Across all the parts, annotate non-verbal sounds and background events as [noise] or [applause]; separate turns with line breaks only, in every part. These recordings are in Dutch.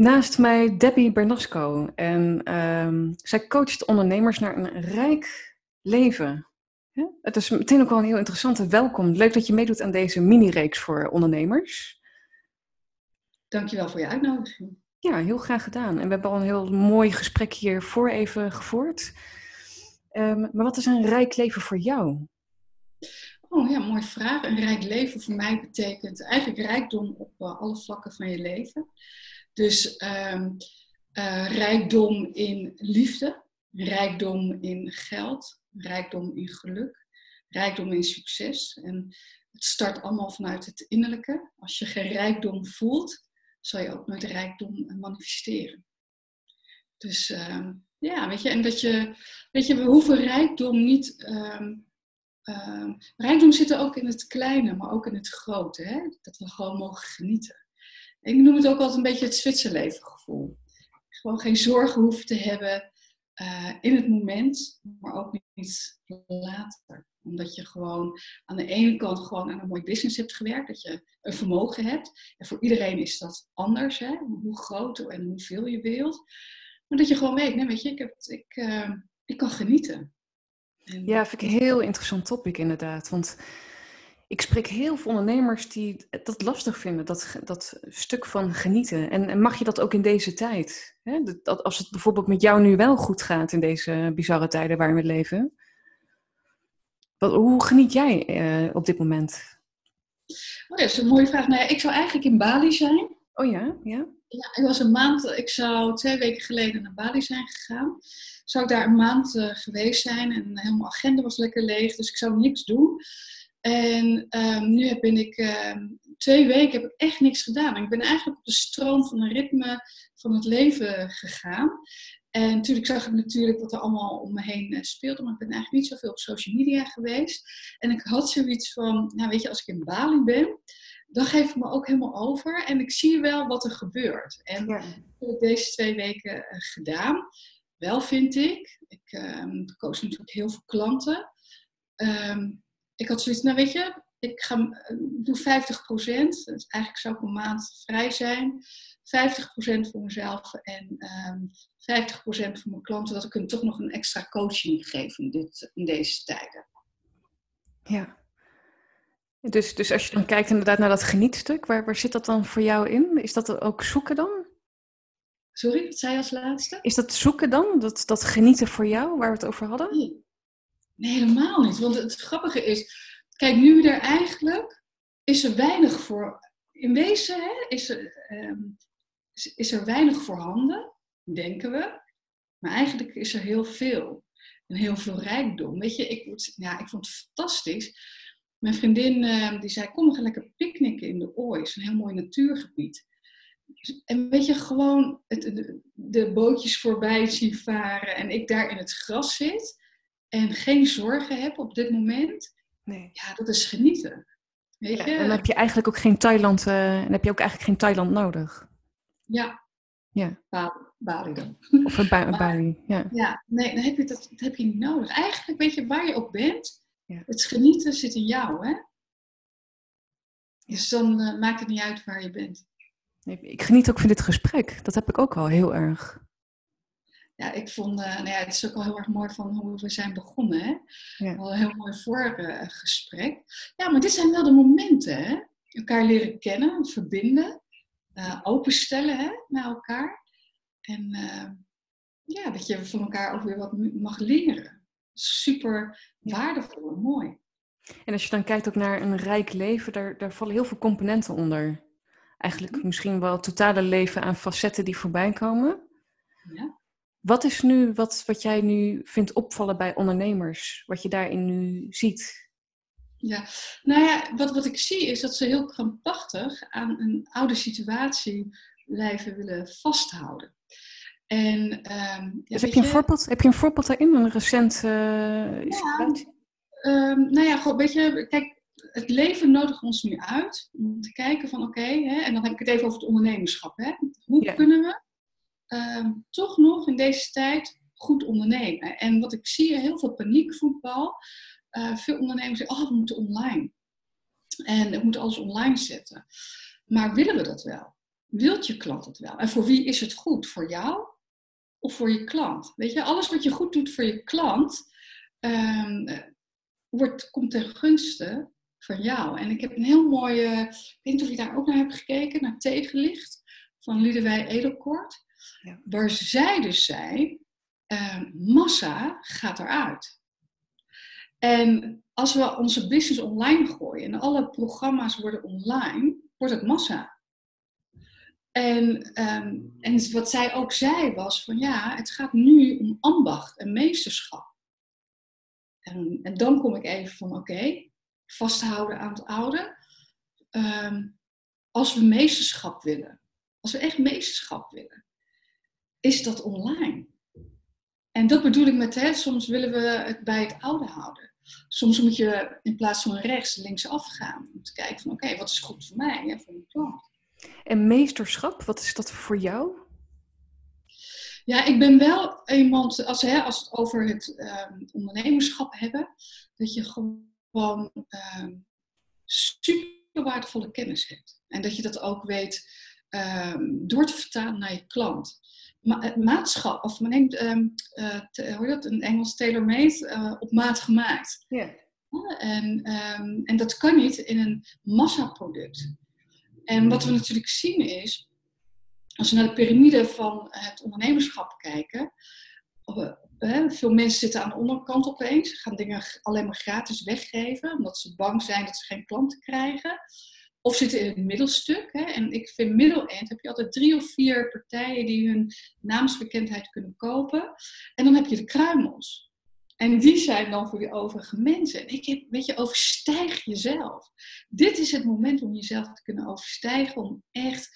Naast mij Debbie Bernasco. En ehm, zij coacht ondernemers naar een rijk leven. Ja? Het is meteen ook wel een heel interessante welkom. Leuk dat je meedoet aan deze mini-reeks voor ondernemers.
Dankjewel voor je uitnodiging.
Ja, heel graag gedaan. En we hebben al een heel mooi gesprek hiervoor even gevoerd. Ehm, maar wat is een rijk leven voor jou?
Oh ja, mooie vraag. Een rijk leven voor mij betekent eigenlijk rijkdom op uh, alle vlakken van je leven. Dus um, uh, rijkdom in liefde, rijkdom in geld, rijkdom in geluk, rijkdom in succes. En het start allemaal vanuit het innerlijke. Als je geen rijkdom voelt, zal je ook nooit rijkdom manifesteren. Dus uh, ja, weet je, en dat je, weet je, we hoeven rijkdom niet. Uh, rijkdom zit er ook in het kleine, maar ook in het grote. Hè? Dat we gewoon mogen genieten. Ik noem het ook altijd een beetje het Zwitserleven gevoel. Gewoon geen zorgen hoeven te hebben uh, in het moment, maar ook niet later. Omdat je gewoon aan de ene kant gewoon aan een mooi business hebt gewerkt, dat je een vermogen hebt. En voor iedereen is dat anders, hè? hoe groot en hoeveel je wilt. Maar dat je gewoon weet, nee, weet je, ik, heb, ik, uh, ik kan genieten.
En... Ja, vind ik een heel interessant topic inderdaad. Want ik spreek heel veel ondernemers die dat lastig vinden, dat, dat stuk van genieten. En, en mag je dat ook in deze tijd? Hè? Dat, als het bijvoorbeeld met jou nu wel goed gaat in deze bizarre tijden waarin we leven. Wat, hoe geniet jij uh, op dit moment?
Oh ja, dat is een mooie vraag. Nou ja, ik zou eigenlijk in Bali zijn.
Oh ja, ja.
Ja, ik was een maand, ik zou twee weken geleden naar Bali zijn gegaan. Zou ik daar een maand uh, geweest zijn en helemaal agenda was lekker leeg, dus ik zou niks doen. En um, nu ben ik um, twee weken heb ik echt niks gedaan. En ik ben eigenlijk op de stroom van het ritme van het leven gegaan. En natuurlijk zag ik natuurlijk wat er allemaal om me heen uh, speelde, maar ik ben eigenlijk niet zoveel op social media geweest. En ik had zoiets van, nou weet je, als ik in Bali ben, dan geef ik me ook helemaal over en ik zie wel wat er gebeurt. En ja. dat heb ik deze twee weken uh, gedaan. Wel vind ik, ik um, coach natuurlijk heel veel klanten. Um, ik had zoiets, nou weet je, ik ga, doe 50 procent. Dus eigenlijk zou ik een maand vrij zijn. 50 procent voor mezelf en um, 50 procent voor mijn klanten. Dat ik hun toch nog een extra coaching geef in, dit, in deze tijden.
Ja. Dus, dus als je dan kijkt inderdaad naar dat genietstuk, waar, waar zit dat dan voor jou in? Is dat ook zoeken dan?
Sorry, wat zei je als laatste?
Is dat zoeken dan? Dat, dat genieten voor jou, waar we het over hadden?
Nee. Nee, helemaal niet. Want het grappige is, kijk, nu er eigenlijk is er weinig voor. In wezen hè, is, er, um, is, is, er weinig voorhanden, denken we. Maar eigenlijk is er heel veel. En heel veel rijkdom. Weet je, ik, ja, ik vond het fantastisch. Mijn vriendin uh, die zei: Kom, we gaan lekker picknicken in de Ooi. een heel mooi natuurgebied. En weet je, gewoon het, de bootjes voorbij zien varen en ik daar in het gras zit en geen zorgen heb op dit moment, nee. ja, dat is genieten. Weet
ja,
je?
Dan heb je eigenlijk ook geen Thailand, uh, dan heb je ook eigenlijk geen Thailand nodig.
Ja.
Ja.
Bali dan.
Of een ba Bali, ja.
Ja, nee, dan heb je dat, dat heb je niet nodig. Eigenlijk weet je waar je ook bent, ja. het genieten zit in jou, hè? Dus dan uh, maakt het niet uit waar je bent.
Ik geniet ook van dit gesprek. Dat heb ik ook al heel erg
ja, ik vond, uh, nou ja, het is ook al heel erg mooi van hoe we zijn begonnen. Hè? Ja. Al een heel mooi voorgesprek. Uh, ja, maar dit zijn wel de momenten, hè? Elkaar leren kennen, verbinden, uh, openstellen hè, naar elkaar. En ja, dat je van elkaar ook weer wat mag leren. Super waardevol en mooi.
En als je dan kijkt ook naar een rijk leven, daar, daar vallen heel veel componenten onder. Eigenlijk mm. misschien wel het totale leven aan facetten die voorbij komen. Ja. Wat is nu wat, wat jij nu vindt opvallen bij ondernemers, wat je daarin nu ziet?
Ja, nou ja, wat, wat ik zie is dat ze heel krampachtig aan een oude situatie blijven willen vasthouden. En, um,
dus heb, je een voorbeeld, heb je een voorbeeld daarin, een recent uh, ja, situatie?
Um, nou ja, goed, weet je, kijk, het leven nodigt ons nu uit om te kijken van oké, okay, en dan heb ik het even over het ondernemerschap. Hè? Hoe ja. kunnen we uh, toch nog in deze tijd goed ondernemen. En wat ik zie, heel veel paniekvoetbal. Uh, veel ondernemers zeggen, oh, we moeten online. En we moeten alles online zetten. Maar willen we dat wel? wilt je klant het wel? En voor wie is het goed? Voor jou of voor je klant? Weet je, alles wat je goed doet voor je klant, um, wordt, komt ten gunste van jou. En ik heb een heel mooie, ik weet niet of je daar ook naar hebt gekeken, naar Tegenlicht van Liedewij Edelkort. Ja. Waar zij dus zei, uh, massa gaat eruit. En als we onze business online gooien en alle programma's worden online, wordt het massa. En, ehm, en wat zij ook zei was van ja, het gaat nu om ambacht en meesterschap. En, en dan kom ik even van oké, vasthouden aan het oude. Ehm, als we meesterschap willen, als we echt meesterschap willen, is dat online. En dat bedoel ik met, hè, soms willen we het bij het oude houden. Soms moet je in plaats van rechts, links afgaan. Om te kijken van, oké, wat is goed voor mij en voor mijn klant.
En meesterschap, wat is dat voor jou?
Ja, ik ben wel iemand, als, hè, als we het over het um, ondernemerschap hebben, dat je gewoon um, super waardevolle kennis hebt. En dat je dat ook weet um, door te vertalen naar je klant. Ma maatschap, of men neemt, um, uh, dat, een Engels tailor-made, uh, op maat gemaakt. Ja. En, en dat kan niet in een massaproduct. En wat we natuurlijk zien is, als we naar de piramide van het ondernemerschap kijken, veel mensen zitten aan de onderkant opeens, gaan dingen alleen maar gratis weggeven, omdat ze bang zijn dat ze geen klanten krijgen. Of zitten in het middelstuk. Hè? En ik vind middel-end heb je altijd drie of vier partijen die hun naamsbekendheid kunnen kopen. En dan heb je de kruimels. En die zijn dan voor die overige mensen. En ik heb, weet je, overstijg jezelf. Dit is het moment om jezelf te kunnen overstijgen, om echt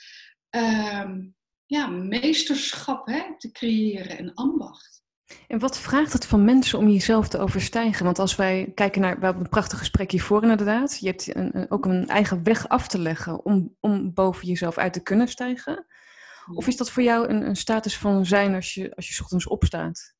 um, ja, meesterschap hè, te creëren en ambacht.
En wat vraagt het van mensen om jezelf te overstijgen? Want als wij kijken naar, we hebben een prachtig gesprek hiervoor inderdaad. Je hebt een, ook een eigen weg af te leggen om, om boven jezelf uit te kunnen stijgen. Of is dat voor jou een, een status van zijn als je, als je ochtends opstaat?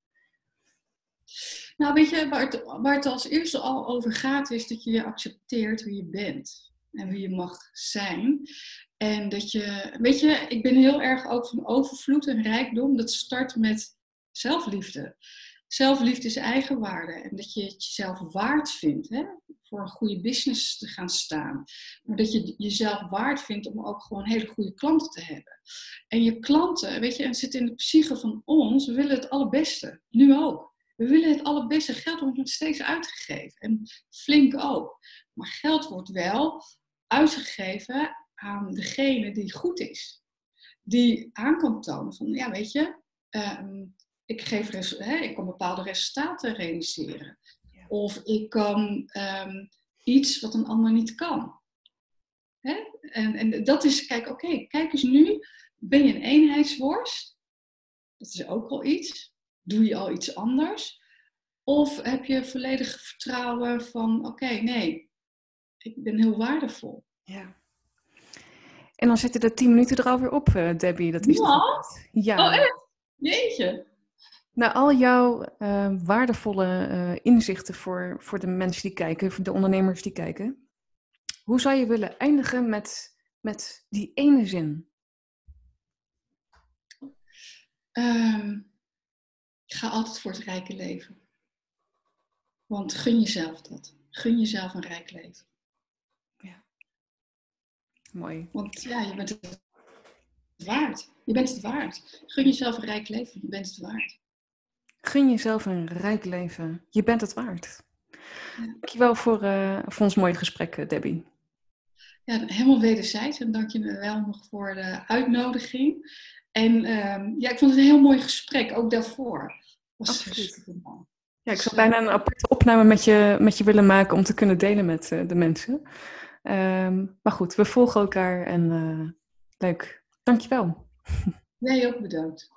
Nou, weet je, waar het, waar het als eerste al over gaat, is dat je je accepteert wie je bent en wie je mag zijn. En dat je, weet je, ik ben heel erg ook van overvloed en rijkdom. Dat start met zelfliefde. Zelfliefde is eigenwaarde. En dat je het jezelf waard vindt hè? voor een goede business te gaan staan. Maar dat je jezelf waard vindt om ook gewoon hele goede klanten te hebben. En je klanten, weet je, en zit in de psyche van ons, we willen het allerbeste. Nu ook. We willen het allerbeste. Geld wordt nog steeds uitgegeven. En flink ook. Maar geld wordt wel uitgegeven aan degene die goed is. Die aan kan tonen van, ja weet je, ehm, ik, geef hè, ik kan bepaalde resultaten realiseren. Of ik kan ehm, iets wat een ander niet kan. Hè? En, en dat is, kijk, oké, kijk eens nu, ben je een eenheidsworst? Dat is ook al iets. Doe je al iets anders? Of heb je volledig vertrouwen van, oké, nee, ik ben heel waardevol. Ja.
En dan zitten er tien minuten er alweer op, uh, Debbie. Dat is
ja? ja. Oh, echt? Jeetje.
Nou, al jouw uh, waardevolle uh, inzichten voor, voor de mensen die kijken, voor de ondernemers die kijken. Hoe zou je willen eindigen met, met die ene zin?
Um, ga altijd voor het rijke leven. Want gun jezelf dat. Gun jezelf een rijk leven. Ja.
Mooi.
Want ja, je bent het waard. Je bent het waard. Gun jezelf een rijk leven. Je bent het waard.
Gun jezelf een rijk leven. Je bent het waard. Dankjewel voor, uh, voor ons mooie gesprek, eh, Debbie.
Ja, helemaal wederzijds. En dank je wel nog voor de uitnodiging. En um, ja, ik vond het een heel mooi gesprek, ook daarvoor. Was
Absoluut. Ja, ik zou bijna een aparte opname met je, met je willen maken om te kunnen delen met uh, de mensen. Um, maar goed, we volgen elkaar en uh, leuk. Dankjewel. [laughs]
Jij ook bedankt.